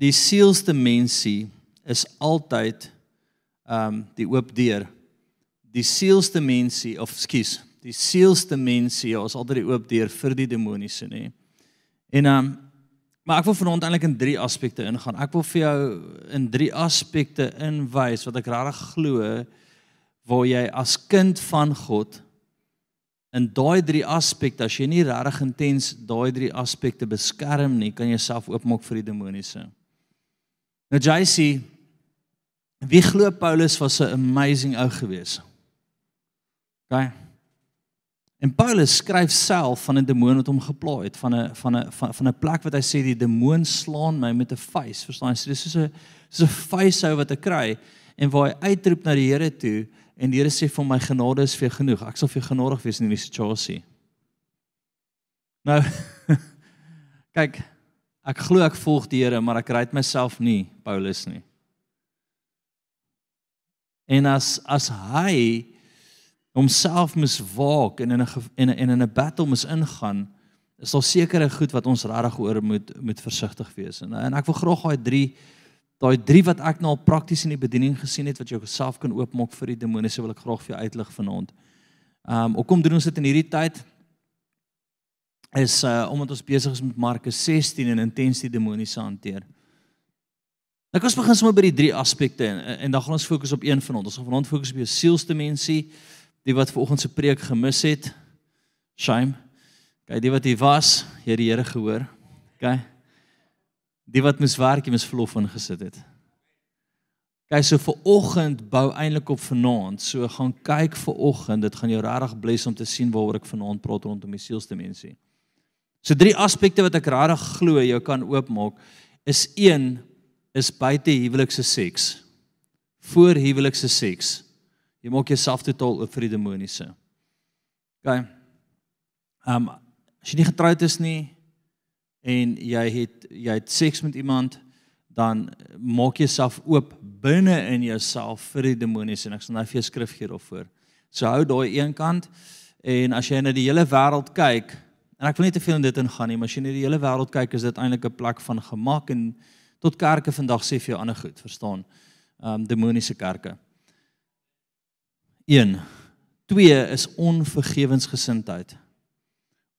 die sielsdimensie is altyd ehm um, die oop deur. Die sielsdimensie of skus, die sielsdimensie is altyd die oop deur vir die demoniese, nê. En ehm um, maar ek wil vanaand eintlik in drie aspekte ingaan. Ek wil vir jou in drie aspekte inwys wat ek regtig glo waar jy as kind van God in daai drie aspekte as jy nie regtig intens daai drie aspekte beskerm nie, kan jy jouself oopmaak vir die demoniese. Nou JC wie glo Paulus was 'n amazing ou gewees. OK. En Paulus skryf self van 'n demoon wat hom geplaag het, van 'n van 'n van 'n plek wat hy sê die demoon slaan my met 'n vuis, verstaan jy? Dis soos 'n soos 'n vuishou wat ek kry en waar hy uitroep na die Here toe en die Here sê vir my genade is vir genoeg. Ek sal vir genadig wees in hierdie situasie. Nou kyk, ek glo ek volg die Here, maar ek ry dit myself nie, Paulus nie. En as as hy homself moes waak en in 'n en in 'n battle moes ingaan, is daar sekere goed wat ons regtig oor moet moet versigtig wees. En en ek wil graag daai 3 daai 3 wat ek nou al prakties in die bediening gesien het wat jy self kan oopmaak vir die demoniese wil ek graag vir jou uitlig vanaand. Um hoekom doen ons dit in hierdie tyd? Is uh omdat ons besig is met Markus 16 en intens die demoniese hanteer. Ek ons begin sommer by die drie aspekte en, en dan gaan ons fokus op een van ons. Ons gaan vanaand fokus op jou sielsdimensie die wat vanoggend se preek gemis het. Shame. Kyk, die wat hier was, jy het die Here gehoor. Kyk. Die wat moes werk, jy moes verlof ingesit het. Kyk, so vir oggend bou eintlik op vanaand. So gaan kyk vir oggend, dit gaan jou regtig bless om te sien waaroor ek vanaand praat rondom die sielsdimensie. So drie aspekte wat ek regtig glo jy kan oopmaak is een is buite huwelikse seks. Voor huwelikse seks. Jy maak jouself totaal oop vir die demoniese. OK. Ehm um, as jy nie getroud is nie en jy het jy het seks met iemand dan maak jouself oop binne in jouself vir die demoniese en ek sal nou vir jou skrif gee daarvoor. So hou daai een kant en as jy na die hele wêreld kyk en ek wil nie te veel in dit ingaan nie, maar as jy na die hele wêreld kyk is dit eintlik 'n plek van gemak en tot kerke vandag sê vir jou ander goed, verstaan? Ehm um, demoniese kerke. 1. 2 is onvergewensgesindheid.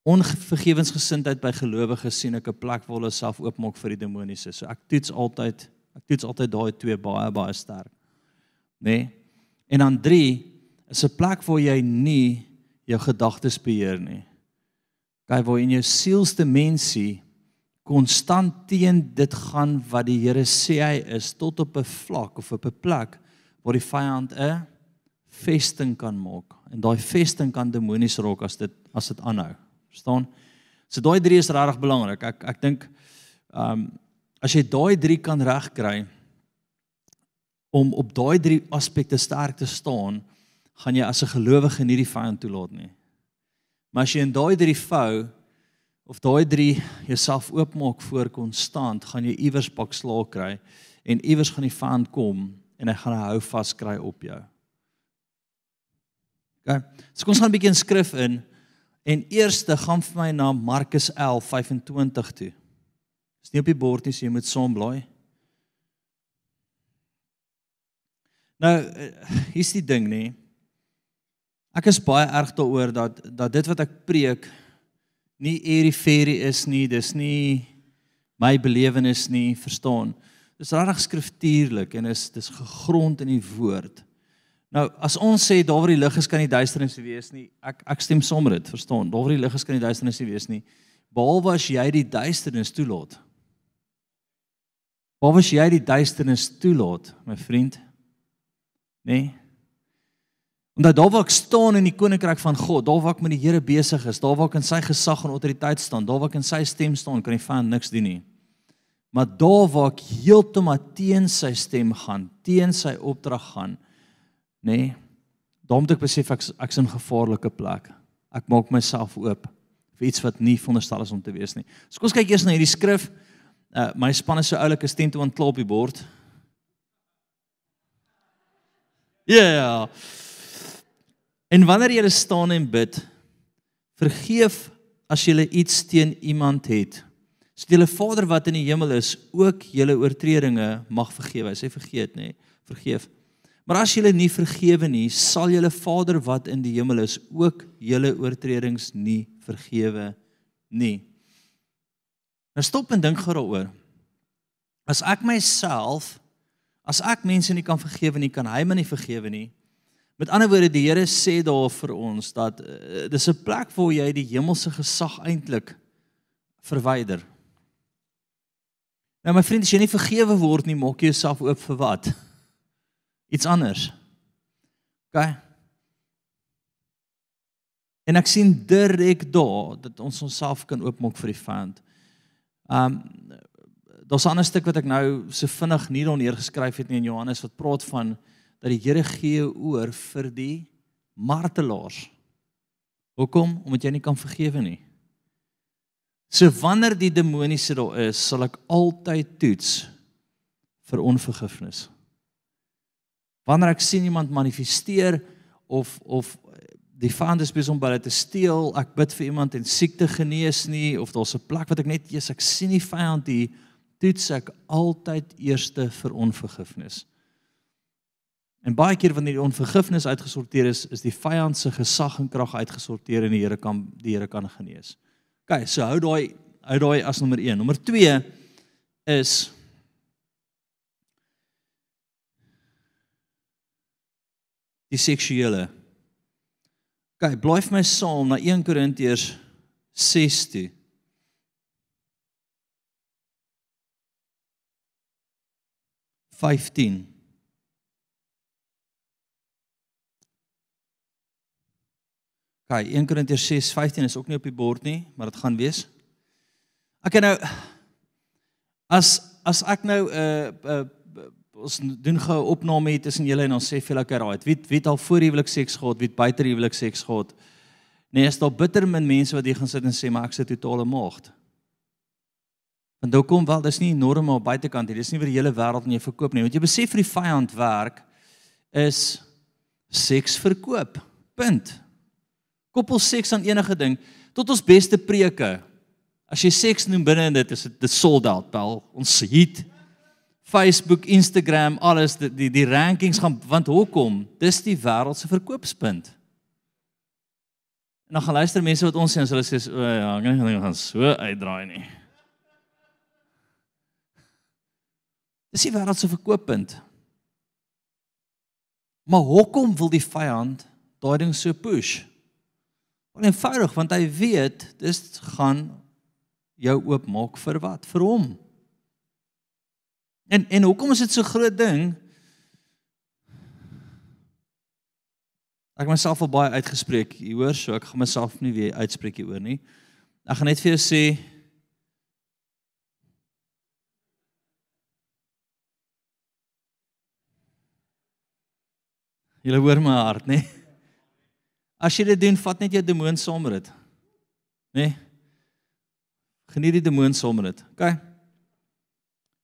Onvergewensgesindheid by gelowiges sien ek 'n plek waar hulle self oopmaak vir die demoniese. So ek toets altyd, ek toets altyd daai twee baie baie sterk. Né? Nee? En dan 3 is 'n plek waar jy nie jou gedagtes beheer nie. Kyk waar in jou sielsdimensie konstant teen dit gaan wat die Here sê hy is tot op 'n vlak of op 'n plek waar die vyand 'n vesting kan maak en daai vesting kan demonies raak as dit as dit aanhou. Verstaan? So daai drie is regtig belangrik. Ek ek dink ehm um, as jy daai drie kan regkry om op daai drie aspekte sterk te staan, gaan jy as 'n gelowige nie die vyand toelaat nie. Maar as jy in daai drie vou of daai drie jouself oopmaak voor konstant, gaan jy iewers pak slaag kry en iewers gaan die vyand kom en hy gaan hou vas kry op jou. OK. So kom ons gaan 'n bietjie in skrif in en eerste gaan vir my na Markus 11:25 toe. Dis nie op die bord nie, so jy moet saam blaai. Nou, eh, hier's die ding nê. Ek is baie erg daaroor dat dat dit wat ek preek nie eriferie is nie, dis nie my belewenis nie, verstaan? Dis regtig skriftuurlik en is dis gegrond in die woord. Nou, as ons sê daar waar die lig is kan die duisternis nie wees nie. Ek ek stem saam met dit, verstaan? Daar waar die lig is kan die duisternis nie wees nie. Behalwe as jy die duisternis toelaat. Behalwe as jy die duisternis toelaat, my vriend. Nee. Omdat daar waar ek staan in die koninkryk van God, daar waar ek met die Here besig is, daar waar ek in sy gesag en autoriteit staan, daar waar ek in sy stem staan, kan die vyand niks doen nie. Maar daar waar ek heeltemal teen sy stem gaan, teen sy opdrag gaan, nê? Nee, daarom het ek besef ek ek's in gevaarlike plek. Ek maak myself oop vir iets wat nie veronderstel is om te wees nie. So kom ons kyk eers na hierdie skrif. Uh my span is so oulik as tent toe aan klop die bord. Ja. Yeah. En wanneer jy staan en bid, vergeef as jy iets teen iemand het, So julle Vader wat in die hemel is, ook julle oortredinge mag vergewe. Hy sê vergeet, nê? Vergeef. Maar as julle nie vergewe nie, sal julle Vader wat in die hemel is, ook julle oortredings nie vergewe nie. Nou stop en dink gou daaroor. As ek myself as ek mense nie kan vergewe nie, kan hy my nie vergewe nie. Met ander woorde, die Here sê daar vir ons dat uh, dis 'n plek waar jy die hemelse gesag eintlik verwyder. Nou my vriend, as jy nie vergewe word nie, maak jy jouself oop vir wat? Iets anders. OK. En ek sien direk daar dat ons onsself kan oopmaak vir die vyand. Um daar's 'n ander stuk wat ek nou so vinnig nie daar neergeskryf het nie in Johannes wat praat van dat die Here gee oor vir die martelaars. Hoekom? Omdat jy nie kan vergewe nie. So wanneer die demoniese daar is, sal ek altyd toets vir onvergifnis. Wanneer ek sien iemand manifesteer of of die vyand is besig om hulle te steel, ek bid vir iemand en siekte genees nie of daar's 'n plek wat ek net eers ek sien die vyand hier toets ek altyd eerste vir onvergifnis. En baie keer wanneer die onvergifnis uitgesorteer is, is die vyand se gesag en krag uitgesorteer en die Here kan die Here kan genees. OK, so hou daai hou daai as nommer 1. Nommer 2 is die seksuele. OK, bly vir my saam na 1 Korintiërs 6 toe. Vyftien. Okay, 1 Korintiërs 6:15 is ook nie op die bord nie, maar dit gaan wees. Ek nou as as ek nou 'n uh, uh, ons doen gou 'n opname hier tussen julle en ons sê vir lekker raai, wie wie het al voor huwelik seks gehad, wie het buite huwelik seks gehad? Nee, is daar bitter min mense wat hier gaan sit en sê maar ek sit totale maagd. Want hoe kom wel, dis nie normaal buitekant hier, dis nie vir die hele wêreld en jy verkoop nie. Want jy besef vir die vyand werk is seks verkoop. Punt koppel seks aan enige ding tot ons beste preke. As jy seks noem binne in dit is dit sold out bel. Ons hit Facebook, Instagram, alles die die, die rankings gaan want hoekom? Dis die wêreld se verkoopspunt. En dan gaan luister mense wat ons sê en hulle sê o ja, ek gaan so uitdraai nie. Dis die wêreld se verkooppunt. Maar hoekom wil die vyand daai ding so push? Want eenvoudig want hy weet dis gaan jou oopmaak vir wat? Vir hom. En en hoekom is dit so groot ding? Ek myself al baie uitgespreek, jy hoor, so ek gaan myself nie weer uitspreek hieroor nie. Ek gaan net vir jou sê Jy hoor my hart, nee. As jy dit doen, vat net jou demoon saam met dit. Né? Nee? Geniet die demoon saam met dit. OK.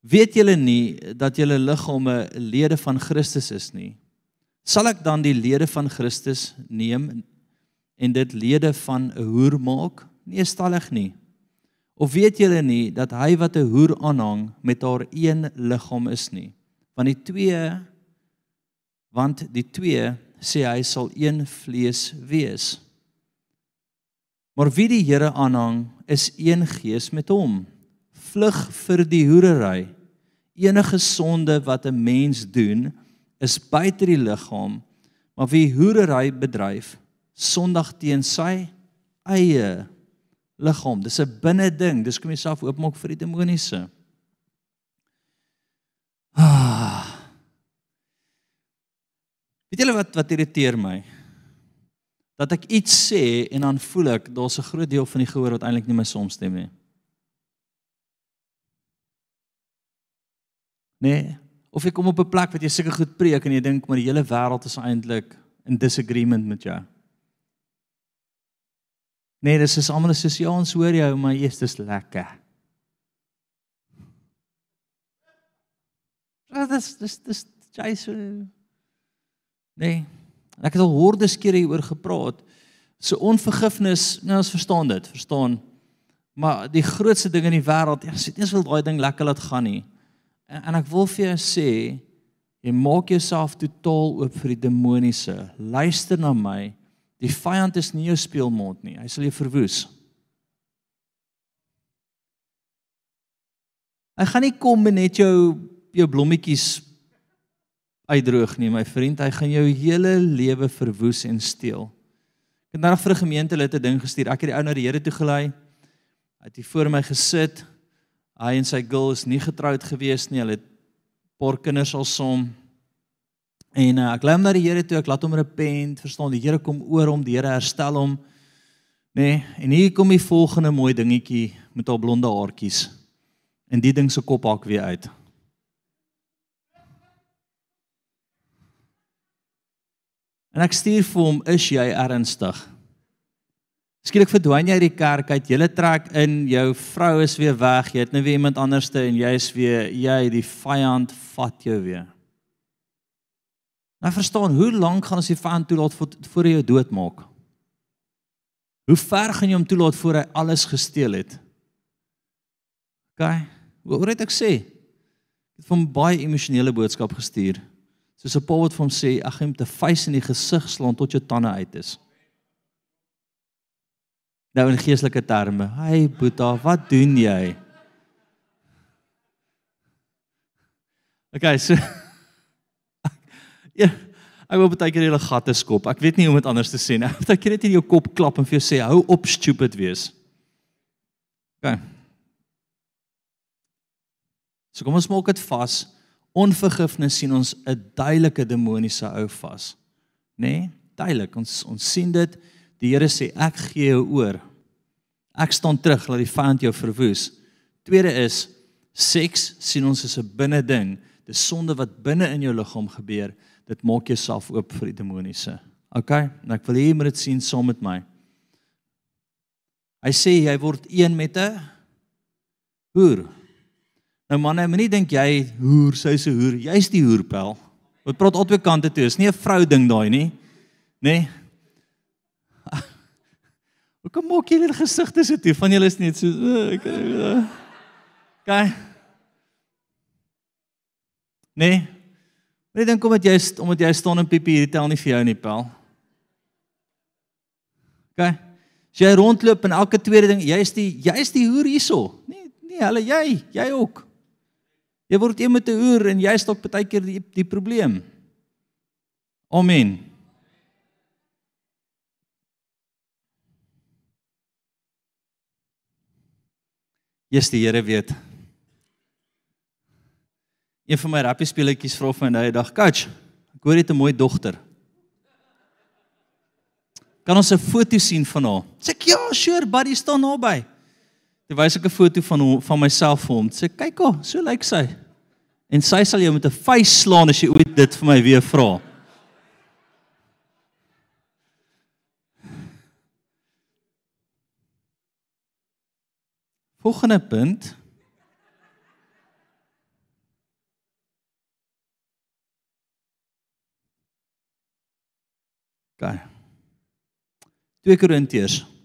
Weet julle nie dat julle liggame lede van Christus is nie? Sal ek dan die lede van Christus neem en dit lede van 'n hoer maak? Nee, stallig nie. Of weet julle nie dat hy wat 'n hoer aanhang met haar een liggaam is nie? Want die twee want die twee sê hy sal een vlees wees. Maar wie die Here aanhang, is een gees met hom. Vlug vir die hoerery. Enige sonde wat 'n mens doen, is buite die liggaam, maar wie hoerery bedryf, sondig teen sy eie liggaam. Dis 'n binne ding. Dis kom jouself oopmaak vir die demoniese. Ah. Weet julle wat wat irriteer my? Dat ek iets sê en dan voel ek daar's 'n groot deel van die gehoor wat eintlik nie my saamstem nie. Nee, of ek kom op 'n plek wat jy seker goed preek en jy dink maar die hele wêreld is eintlik in disagreement met jou. Nee, dis is almal soos ja, ons hoor jou, maar jy's dis lekker. Dit is dis dis jy so Nee. Ek het al hordes kere hieroor gepraat. So onvergifnis, nou ons verstaan dit, verstaan. Maar die grootste ding in die wêreld, ek sê eers wil daai ding lekker laat gaan nie. En, en ek wil vir jou sê, jy maak jouself totaal oop vir die demoniese. Luister na my. Die vyand is nie jou speelmond nie. Hy sal jou verwoes. Hy gaan nie kom en net jou jou blommetjies uitdroog nie, my vriend. Hy gaan jou hele lewe verwoes en steel. Ek het nou vir 'n gemeente hulle 'n ding gestuur. Ek het die ou na die Here toe gelei. Hy het hier voor my gesit. Hy en sy girl is nie getroud gewees nie. Hulle het paar kinders al som. En uh, ek lei hom na die Here toe. Ek laat hom repent, verstaan? Die Here kom oor hom, die Here herstel hom. Nê? Nee, en hier kom die volgende mooi dingetjie met haar blonde haartjies. En die ding se kop hak weer uit. En ek stuur vir hom, "Is jy ernstig?" Skielik verdwyn jy uit die kerk uit. Jy trek in, jou vrou is weer weg. Jy het nou weer iemand anderste en jy's weer jy die vyand vat jou weer. Nou verstaan, hoe lank gaan ons die vyand toelaat voor hy jou doodmaak? Hoe ver gaan jy hom toelaat voor hy alles gesteel het? OK. Wat het ek sê? Ek het hom baie emosionele boodskap gestuur. Soos 'n pa wat vir hom sê, ag hom te vuis in die gesig slaan tot jou tande uit is. Nou in geestelike terme. Hey Boeta, wat doen jy? Okay, so Ja, ek wil baie keer hele gatte skop. Ek weet nie hoe om dit anders te sê nie. Ek wil net in jou kop klap en vir jou sê hou op stupid wees. Okay. So kom ons maak dit vas. Onvergifnis sien ons 'n duidelike demoniese ou vas. Nê? Nee? Duidelik. Ons ons sien dit. Die Here sê ek gee jou oor. Ek staan terug laat die vyand jou verwoes. Tweede is seks sien ons as 'n binne ding. Dis sonde wat binne in jou liggaam gebeur. Dit maak jouself oop vir die demoniese. OK? En ek wil hê jy moet dit sien saam met my. Hy sê jy word een met 'n hoer. Nou manne, moenie dink jy hoer, sy's 'n hoer. Jy's die hoerpel. Wat praat albei kante toe. Dis nie 'n vrou ding daai nie. Nê? Nee? Hoe kom maak julle gesigte so toe? Van julle is net so ek Gaan. Nee. Net dan kom dit jy omdat jy staan en piepie hier tel nie vir jou nie, Paul. OK. As jy rondloop en elke tweede ding, jy's die jy's die hoer hierso. Nee, nee, hulle jy, jy ook. Jy word een met 'n hoer en jy's dalk baie keer die die probleem. Amen. Jesus die Here weet. Een van my rappie speletjies vra vir my nou dag, "Coach, ek hoor jy het 'n mooi dogter." Kan ons 'n foto sien van haar? Sê ek, "Ja, sure, buddy, staan naby." Jy wys ek 'n foto van hom van myself vir hom. Sê, "Kyk hoe, so lyk sy." En sy sal jou met 'n vuis slaan as jy ooit dit vir my weer vra. Volgende punt. Gaan. 2 Korintiërs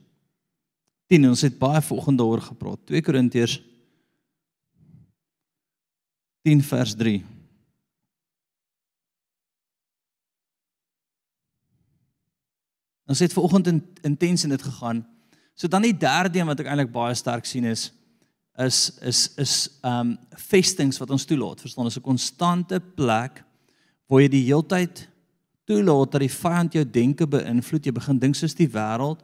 10 ons het baie vanoggend daaroor gepraat. 2 Korintiërs 10 vers 3. Ons het vanoggend intens in dit gegaan. So dan die derde een wat ek eintlik baie sterk sien is is is is um vestings wat ons toelaat. Verstaan, is 'n konstante plek waar jy die heeltyd toelaat dat die vyand jou denke beïnvloed. Jy begin dink soos die wêreld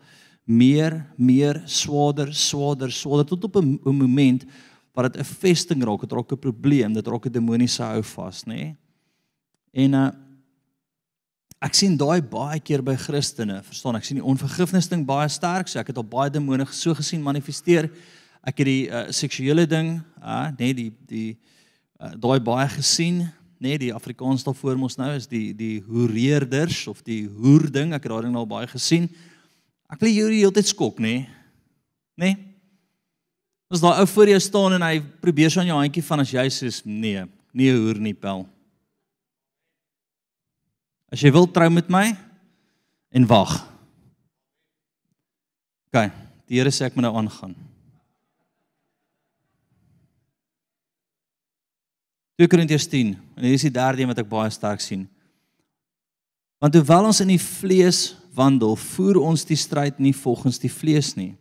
meer meer swaarder, swaarder, swaarder tot op 'n moment waar dit 'n vesting raak, dit raak 'n probleem, dit raak 'n demoniese hou vas, nê? Nee? En uh ek sien daai baie keer by Christene, verstaan ek sien die onvergifnis ding baie sterk, so ek het al baie demone so gesien manifesteer. Ek het die uh, seksuele ding, uh, nee, die die uh, daai baie gesien, nee, die Afrikaans daarvoor mos nou is die die hoereerders of die hoer ding, ek het daai ding al baie gesien. Ek wil jou die hele tyd skok, nê? Nee? Nê? Nee? As daai ou voor jou staan en hy probeer so aan jou handjie van as jy sê nee, nie hoer nie pel. As jy wil trou met my en wag. OK, die Here sê ek moet nou aangaan. 2 Korintiërs 10 en hier is die derde een wat ek baie sterk sien. Want hoewel ons in die vlees wandel, voer ons die stryd nie volgens die vlees nie.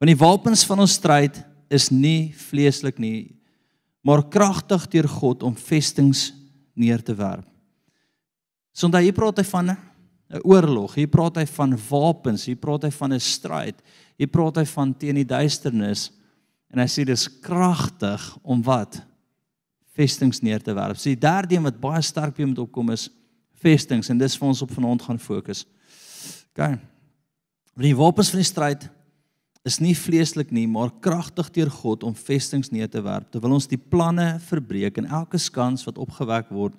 Want die wapens van ons stryd is nie vleeslik nie, maar kragtig deur God om vestings neer te werp. Sondag hier praat hy van 'n oorlog, hier praat hy van wapens, hier praat hy van 'n stryd, hier praat hy van teen die duisternis en hy sê dis kragtig om wat vestings neer te werp. So die derde een wat baie sterk weer moet opkom is vestings en dis vir ons op vanaand gaan fokus. OK. Die wapens van die stryd is nie vleeslik nie, maar kragtig deur God om vestings neer te werp. Terwyl ons die planne verbreek en elke skans wat opgewek word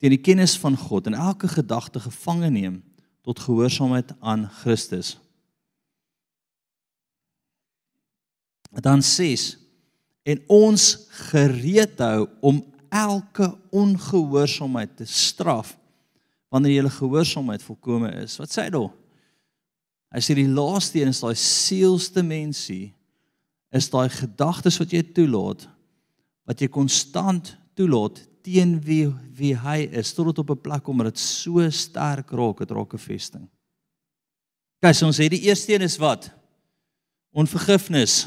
teen die kennis van God en elke gedagte gevange neem tot gehoorsaamheid aan Christus. Dan sês en ons gereed hou om elke ongehoorsaamheid te straf wanneer julle gehoorsaamheid volkome is. Wat sê hy daar? Hy sê die laaste een is daai seelste mensie is daai gedagtes wat jy toelaat wat jy konstant toelaat teen wie wie hy is tot op 'n plek om dit so sterk raak dit raak 'n vesting. Kyk, so ons sê die eerste een is wat? Onvergifnis.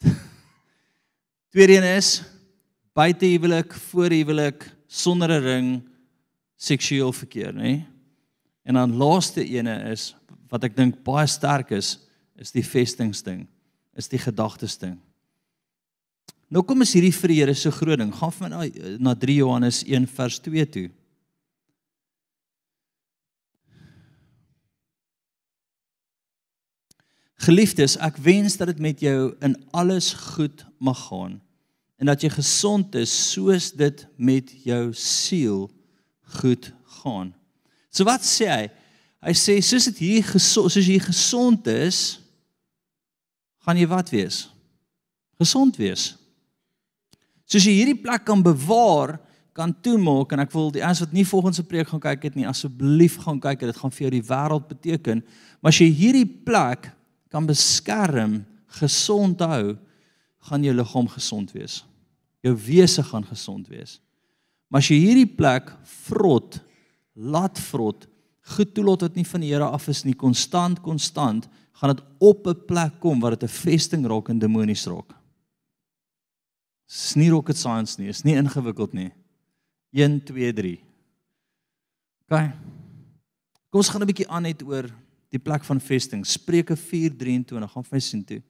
Tweede een is buite huwelik, voor huwelik, sonder 'n ring, seksueel verkeer, nê? Nee? En dan laaste ene is wat ek dink baie sterk is, is die vestingsding, is die gedagtesding. Nou kom ons hierdie vir die Here se groot ding. Gaan van na, na 3 Johannes 1 vers 2 toe. Geliefdes, ek wens dat dit met jou in alles goed mag gaan en dat jy gesond is soos dit met jou siel goed gaan. So wat sê hy? Hy sê soos dit hier gesond, soos jy gesond is, gaan jy wat wees? Gesond wees. Soos jy hierdie plek kan bewaar, kan toemaak en ek wil die eens wat nie volgens se preek gaan kyk het nie, asseblief gaan kyk, dit gaan vir jou die wêreld beteken. Maar as jy hierdie plek kan beskerm, gesond hou, gaan jou liggaam gesond wees. Jou wese gaan gesond wees. Maar as jy hierdie plek vrot, laat vrot, goed toelaat wat nie van die Here af is nie, konstant konstant, gaan dit op 'n plek kom waar dit 'n vesting raak en demonies raak. Dis nie rocket science nie, is nie ingewikkeld nie. 1 2 3. OK. Kom ons gaan 'n bietjie aan net oor die plek van vesting. Spreuke 4:23 gaan vir sien toe.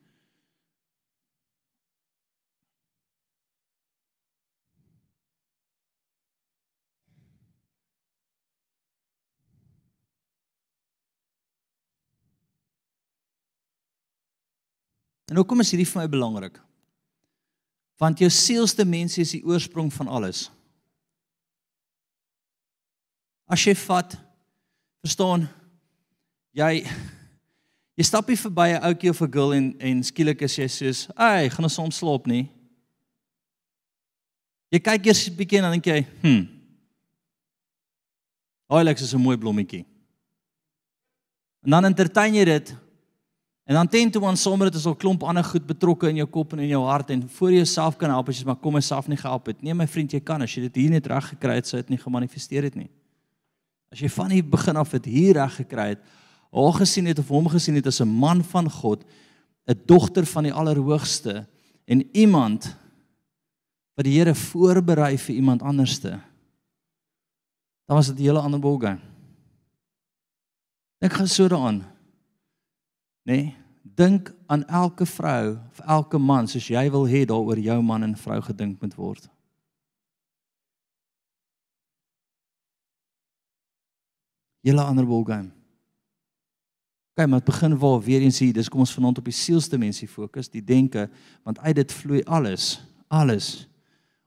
En hoekom is hierdie vir my belangrik? Want jou sielste mens is die oorsprong van alles. As jy vat, verstaan, jy jy stap hier verby 'n ouetjie of 'n girl en en skielik is jy soos, "Ag, gaan ons soms slaap nie." Jy kyk eers 'n bietjie en dan dink jy, "Hm. Alex is 'n mooi blommetjie." En dan entertain jy dit En dan teen toe aan sommer dit is al klomp ander goed betrokke in jou kop en in jou hart en voor jy jouself kan help as jy maar kom myself nie gehelp het. Nee my vriend, jy kan as jy dit hier net reg gekry het, sou dit nie gemanifesteer het nie. As jy van die begin af dit hier reg gekry het, haar gesien het of hom gesien het as 'n man van God, 'n dogter van die Allerhoogste en iemand wat die Here voorberei vir iemand anderste. Dan was dit 'n hele ander ballgame. Ek gaan so daaraan nê? Nee, dink aan elke vrou of elke man soos jy wil hê daaroor jou man en vrou gedink moet word. Julle ander ballgame. Kyk, maar dit begin waar weer eens hier, dis kom ons vanaand op die sielsdimensie fokus, die denke, want uit dit vloei alles, alles.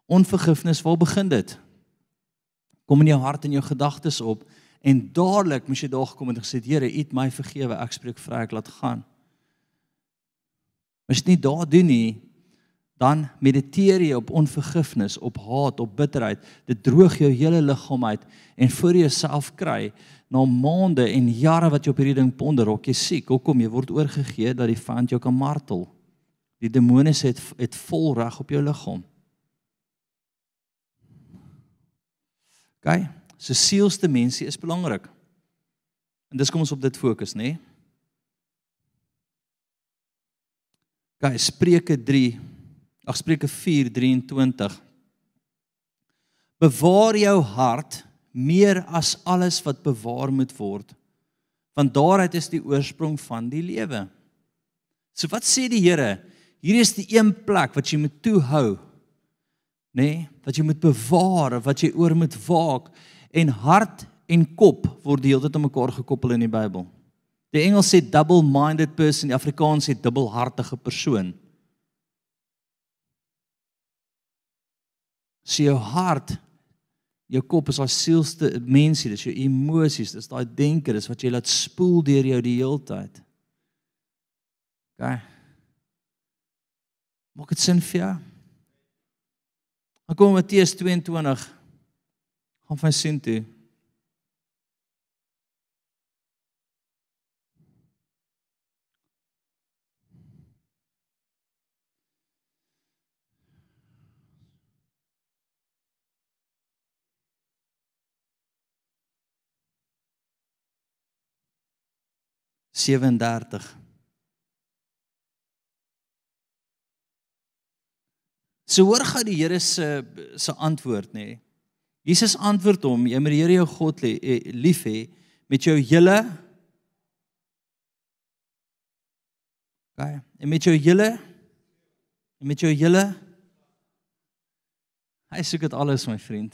Onvergifnis, waar begin dit? Kom in jou hart en jou gedagtes op En dadelik moes jy daar gekom en gesê, Here, U het my vergewe, ek spreek vry, ek laat gaan. As jy dit nie daar doen nie, dan mediteer jy op onvergifnis, op haat, op bitterheid. Dit droog jou hele liggaam uit en voor jouself kry na maande en jare wat jy op hierdie ding ponder, raak jy siek. Hoekom? Jy word oorgegee dat die vyand jou kan martel. Die demone het het vol reg op jou liggaam. OK? So sielse mensie is belangrik. En dis kom ons op dit fokus, nê? Nee? OK, Spreuke 3. Ag Spreuke 4:23. Bewaar jou hart meer as alles wat bewaar moet word. Want daaruit is die oorsprong van die lewe. So wat sê die Here? Hier is die een plek wat jy moet toehou. Nê? Nee, wat jy moet bewaar, wat jy oor moet waak en hart en kop word die hele tyd aan mekaar gekoppel in die Bybel. Die Engels sê double-minded person, die Afrikaans sê dubbelhartige persoon. So jou hart, jou kop is daai sielste mensie, dis jou emosies, dis daai denke, dis wat jy laat spoel deur jou die hele tyd. OK. Maak dit sin vir jou? Dan kom Matteus 22 gaan van sin toe. Sewendertig. So hoor gou die Here se se antwoord nê. Nee. Jesus antwoord hom: Jy moet die Here jou God eh, lief hê met jou hele Okay, en met jou hele en met jou hele Hy soek dit alles my vriend.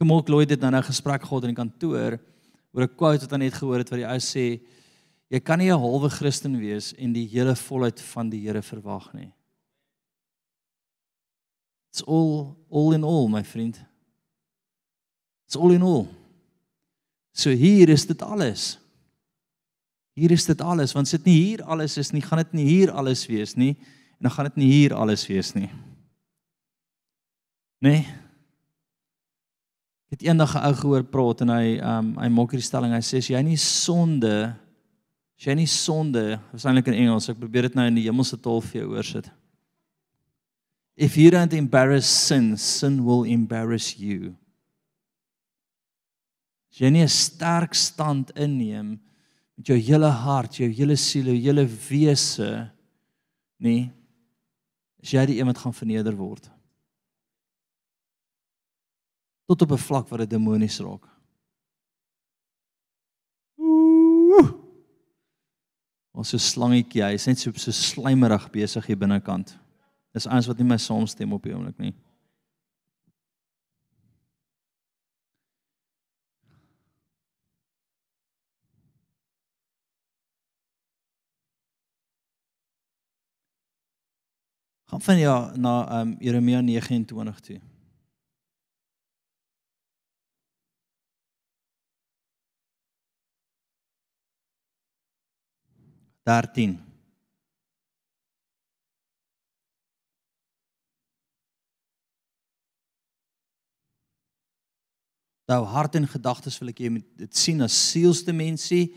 Kom ook Lloyd het nou 'n gesprek gehad in die kantoor oor 'n quote wat hy net gehoor het wat die ou sê Jy kan nie 'n halwe Christen wees en die hele volheid van die Here verwag nie. It's all all in all, my friend. It's all in all. So hier is dit alles. Hier is dit alles, want sit nie hier alles is nie, gaan dit nie hier alles wees nie en dan gaan dit nie hier alles wees nie. Nee. Ek het eendag 'n ou gehoor praat en hy um hy maak hierdie stelling, hy sê as jy nie sonde As jy nie sonde, waarskynlik in Engels, ek probeer dit nou in die hemelse taal vir jou oorsit. If you don't embarrass sin, sin will embarrass you. As jy nie 'n sterk stand inneem met jou hele hart, jou hele siel, jou hele wese nie, is jy die een wat gaan verneder word. Tot op 'n vlak waar dit demonies raak. Ons so slangetjie, hy is net so so slijmerig besig hier binnekant. Dis eins wat nie my saamstem op die oomblik nie. Gaan van ja na ehm um, Jeremia 29 toe. 13. Nou hart en gedagtes wil ek jy moet dit sien as sielste mensie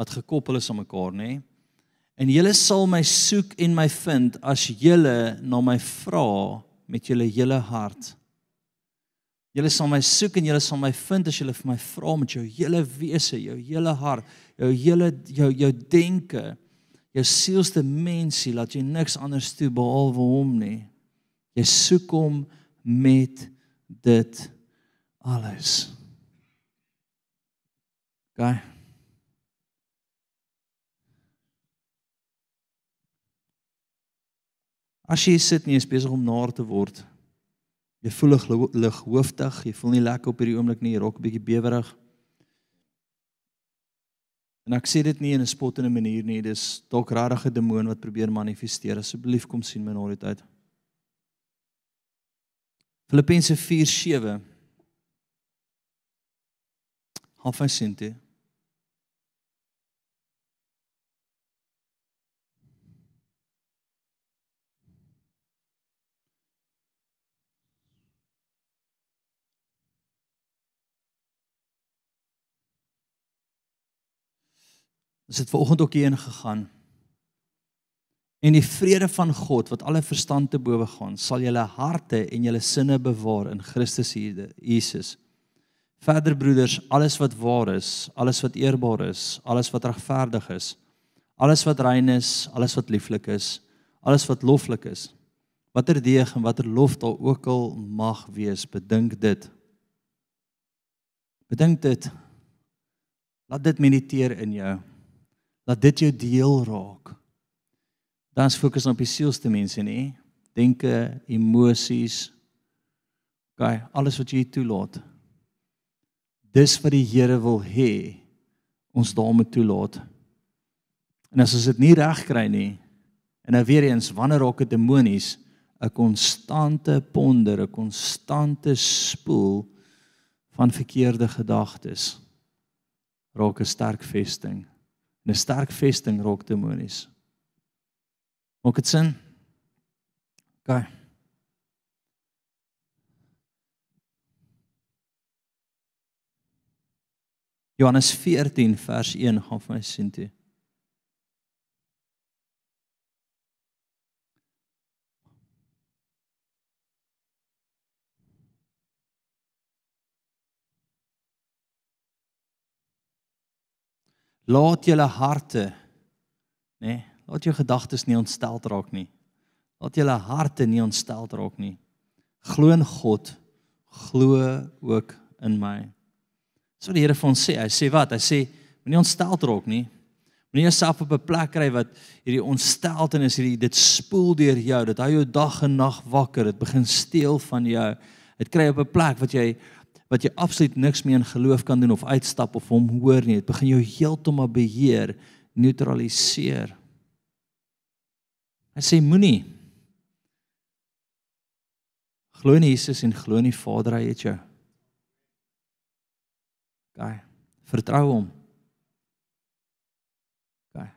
wat gekoppel is aan mekaar, nê? En julle sal my soek en my vind as julle na my vra met julle hele hart. Julle sal my soek en julle sal my vind as julle vir my vra met jou hele wese, jou hele hart, jou hele jou jou denke jou sielste mensie laat jy niks anders toe behalwe hom nie. Jy soek hom met dit alles. Gaan. As jy sit nie is besig om naar te word. Jy voel lig hoofdig, jy voel nie lekker op hierdie oomblik nie, jy raak 'n bietjie bewerig. En ek sê dit nie in 'n spottende manier nie, dis dalk regtig 'n demoon wat probeer manifesteer. Asseblief kom sien my nooit uit. Filippense 4:7 Half van sinte. Ons het ver oggend ook hierheen gegaan. En die vrede van God wat alle verstand te bowe gaan, sal julle harte en julle sinne bewaar in Christus Jesus. Verder broeders, alles wat waar is, alles wat eerbaar is, alles wat regverdig is, alles wat rein is, alles wat lieflik is, alles wat loflik is, watter deeg en watter lof daar ook al mag wees, bedink dit. Bedink dit. Laat dit mediteer in jou. Laat dit jou deel raak dan fokus op die sielsdimensie nê denke emosies gaan alles wat jy toelaat dis wat die Here wil hê ons daarmee toelaat en as ons dit nie reg kry nie en nou weer eens wanneer raak dit demonies 'n konstante ponder 'n konstante spoel van verkeerde gedagtes raak 'n sterk vesting 'n sterk vesting raak demonies Maak dit sin? OK. Johannes 14 vers 1 gaan vir my sien toe. Laat julle harte nê nee, Laat jou gedagtes nie ontstel raak nie. Laat julle harte nie ontstel raak nie. Glo in God, glo ook in my. So die Here vir ons sê, hy sê wat? Hy sê moenie ontstel raak nie. Moenie jouself op 'n plek kry wat hierdie ontsteltenis hierdie dit spoel deur jou, dit hou jou dag en nag wakker, dit begin steel van jou. Dit kry op 'n plek wat jy wat jy absoluut niks meer in geloof kan doen of uitstap of hom hoor nie. Dit begin jou heeltemal beheer, neutraliseer. Hy sê moenie glo in Jesus en glo in die Vader hy het jou. Gaan. Vertrou hom. Gaan.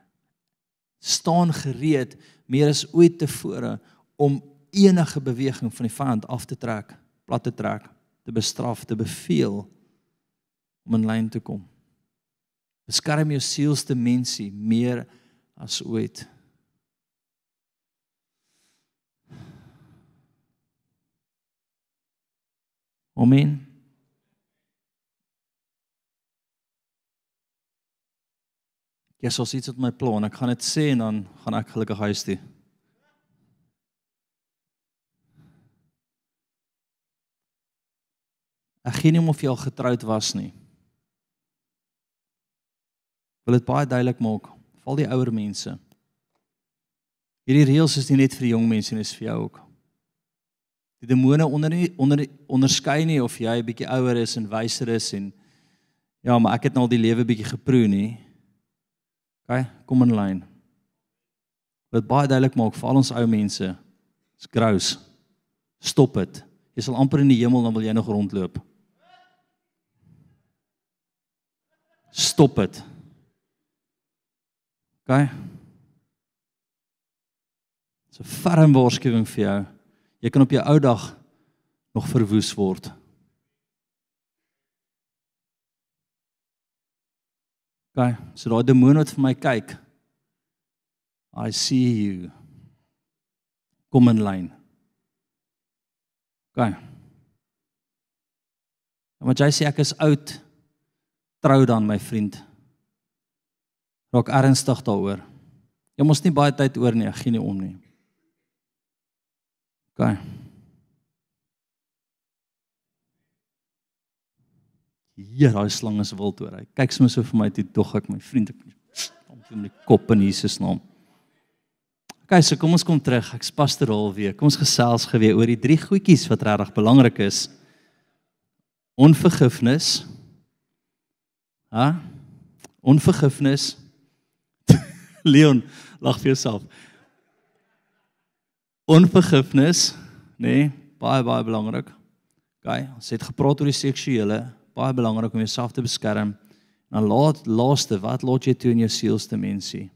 Staan gereed meer as ooit tevore om enige beweging van die vyand af te trek, plat te trek, te bestraf, te beveel om in lyn te kom. Beskerm jou sielsdimensie meer as ooit. Amen. Ja, so sit's dit my plan. Ek gaan dit sê en dan gaan ek gelukkig huis toe. Ek gee nie om of jy al getroud was nie. Wil dit baie duidelik maak, val die ouer mense. Hierdie reëls is nie net vir jong mense nie, dis vir jou ook die demone onder nie onder onderskei nie of jy 'n bietjie ouer is en wyser is en ja, maar ek het nou al die lewe bietjie geproe nie. OK, kom in lyn. Wat baie duidelik maak vir al ons ou mense, is grous. Stop dit. Jy sal amper in die hemel dan wil jy nog rondloop. Stop dit. OK. So ferm waarskuwing vir jou. Jy kan op jou ou dag nog verwoes word. Gaan, so daai demoon wat vir my kyk. I see you. Kom in lyn. Gaan. Maar jy sê ek is oud. Trou dan my vriend. Raak ernstig daaroor. Jy mos nie baie tyd oor nie, gee nie om nie. OK. Ja, daai slang is wild oor. Hy kyk sommer so vir my toe dog ek my vriend ek stomp hom met kop in Jesus naam. OK, so kom ons kom terug. Ek's pastoraal weer. Kom ons gesels geweer oor die drie goedjies wat regtig belangrik is. Onvergifnis. Ha? Onvergifnis. Leon, lag vir jouself. Onvergifnis, nê, nee, baie baie belangrik. OK, ons het gepraat oor die seksuele, baie belangrik om jouself te beskerm. En dan laat laaste, wat laat jy toe in jou sielsdimensie?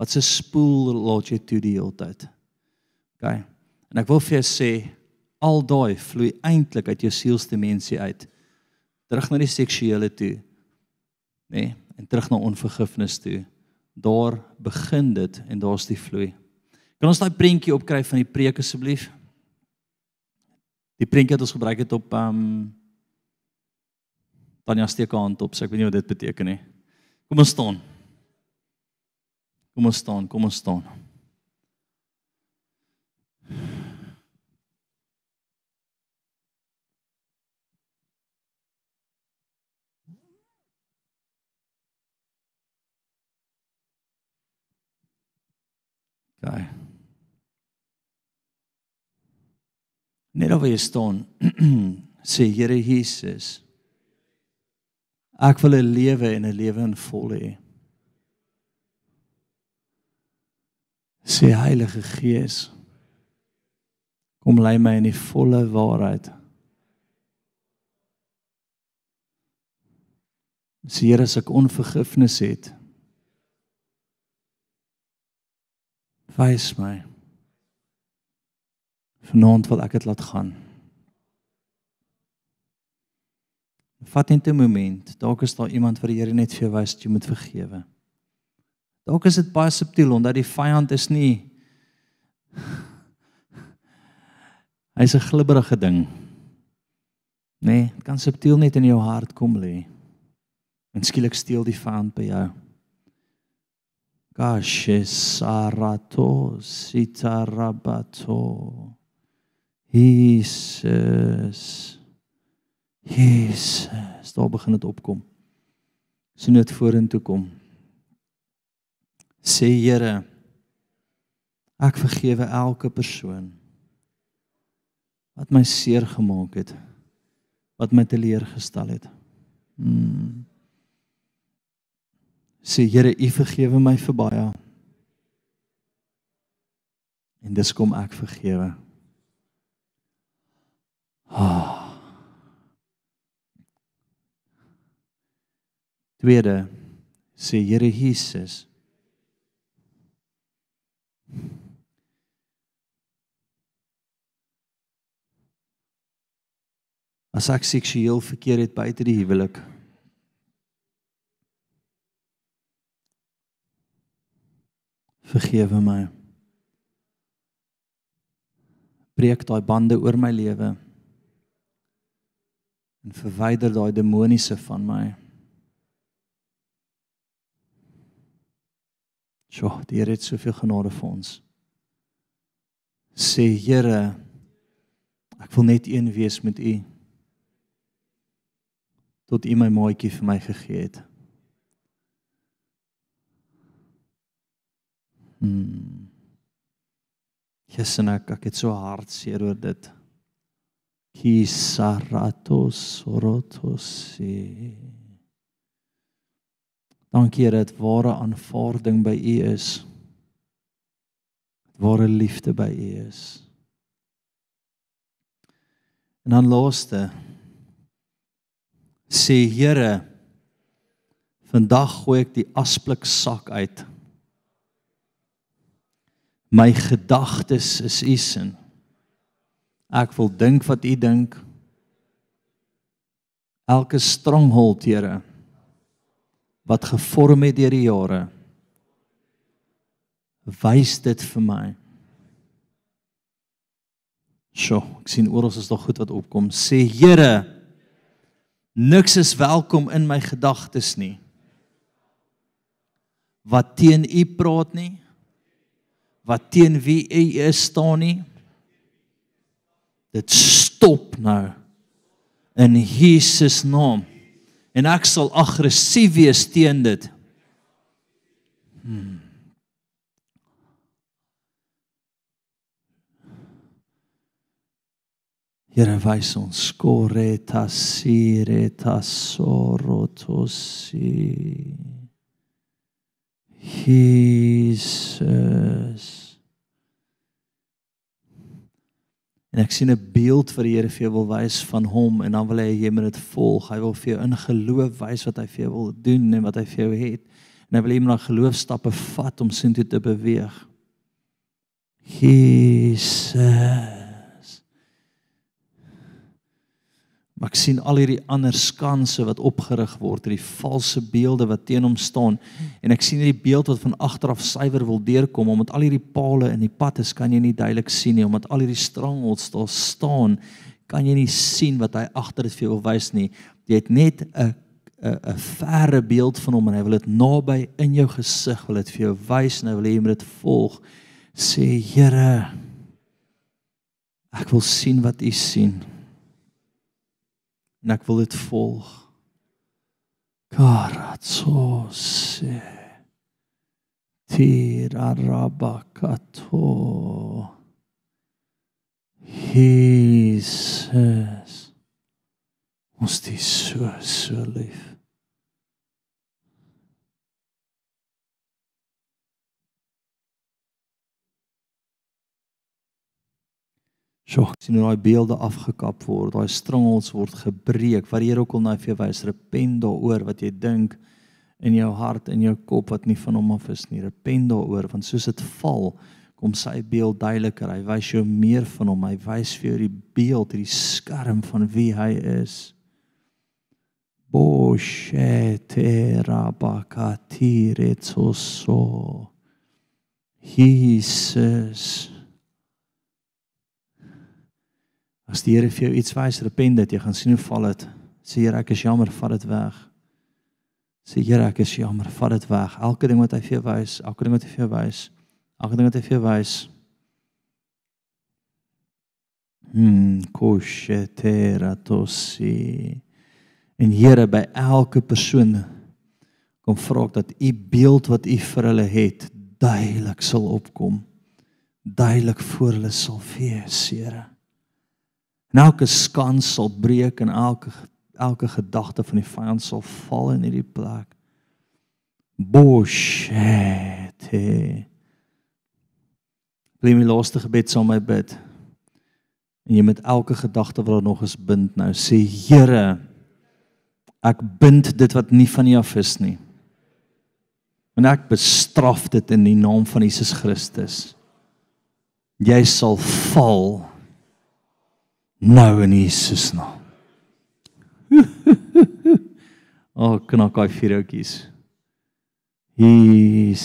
Wat se spoel laat jy toe die hele tyd? OK. En ek wil vir jou sê al daai vloei eintlik uit jou sielsdimensie uit. Terug na die seksuele toe. Nê? Nee, en terug na onvergifnis toe. Daar begin dit en daar's die vloei. Kan ons daai prentjie opkry van die preek asseblief? Die prentjie wat ons gebruik het op ehm um, Tanya steek haar hand op, so ek weet nie wat dit beteken nie. Kom ons staan. Kom ons staan, kom ons staan. Okay. Net waar jy staan, sê Here Jesus, ek wil 'n lewe en 'n lewe in volle hê. Sê Heilige Gees, kom lei my in die volle waarheid. Sê Here as ek onvergifnis het, wys my. Vanaand wil ek dit laat gaan. Vat net 'n oomblik. Dalk is daar iemand wat die Here net vir jou wys dat jy moet vergewe. Dalk is dit baie subtiel omdat die vyand is nie Hy's 'n glibberige ding. Nee, dit kan subtiel net in jou hart kom lê. En skielik steel die vyand by jou. Kashe sarato sitarabato. Jesus. Jesus, daar begin dit opkom. Sien dit vorentoe kom. Sê Here, ek vergewe elke persoon wat my seer gemaak het, wat my teleurgestel het. Hmm. Sê Here, U vergewe my vir baie. En dis kom ek vergewe. Ah. Tweede sê Here Jesus As ek seksueel verkeer het buite die huwelik Vergewe my. Breek daai bande oor my lewe en verwyder daai demoniese van my. Sjoe, die Here het soveel genade vir ons. Sê Here, ek wil net een wees met U. Tot U my maatjie vir my gegee het. Hmm. Jesus, ek ek het so hartseer oor dit. Ki saratos Dankie dat ware aanvaarding by U is. Ware liefde by U is. En dan laaste sê Here vandag gooi ek die asblik sak uit. My gedagtes is U sin. Ek wil dink wat U dink. Elke stronghold, Here, wat gevorm het deur die jare, wys dit vir my. Sjoe, ek sien oral is daar goed wat opkom. Sê Here, niks is welkom in my gedagtes nie. Wat teen U praat nie. Wat teen wie U is staan nie. Dit stop nou in Jesus naam. En ek sal aggressief wees teen dit. Hmm. Here wys ons skoreta sireta sorotosi. Jesus. En ek sien 'n beeld vir die Here vir jou wil wys van hom en dan wil hy jy moet dit volg. Hy wil vir jou in geloof wys wat hy vir jou wil doen en wat hy vir jou het. En hy wil hom na geloofstappe vat om sin toe te beweeg. Jesus. Maar ek sien al hierdie ander skanse wat opgerig word, hierdie valse beelde wat teen hom staan en ek sien hierdie beeld wat van agter af suiwer wil deurkom omdat al hierdie palle in die pad is, kan jy nie duidelik sien nie omdat al hierdie strangholds daar staan, kan jy nie sien wat hy agter dit vir jou wys nie. Jy het net 'n 'n 'n verre beeld van hom en hy wil dit naby in jou gesig wil dit vir jou wys en hy wil hê jy moet dit volg. Sê Here, ek wil sien wat U sien en ek wil dit volg. Karatsose. Tirarabakato. Jesus. Ons is so so lief. So, sien hoe daai beelde afgekap word, daai strongholds word gebreek. Wat die Here ook al vir jou wys, repent daaroor wat jy dink in jou hart en jou kop wat nie van hom af is nie. Repent daaroor want soos dit val, kom sy beeld duideliker. Hy wys jou meer van hom. Hy wys vir jou die beeld, hierdie skerm van wie hy is. Boshete rabakatire tsoso. Jesus. As die Here vir jou iets wys, repent dit, jy gaan sien hoe val dit. Sê Here, ek is jammer, vat dit weg. Sê Here, ek is jammer, vat dit weg. Elke ding wat hy vir jou wys, elke ding wat hy vir jou wys, elke ding wat hy vir jou wys. Hmm, koshetera tosi. En Here, by elke persoon kom vra ek dat u beeld wat u vir hulle het, duidelik sal opkom. Duidelik voor hulle sal wees, Here. En elke skans sal breek en elke elke gedagte van die vyand sal val in hierdie plek. Boshete. Bly my laaste gebed saam met my bid. En jy met elke gedagte wat nog is bind nou sê Here ek bind dit wat nie van U af is nie. En ek bestraf dit in die naam van Jesus Christus. Jy sal val nou in Jesus naam. O, oh, knak hy vir ouetjies. Jesus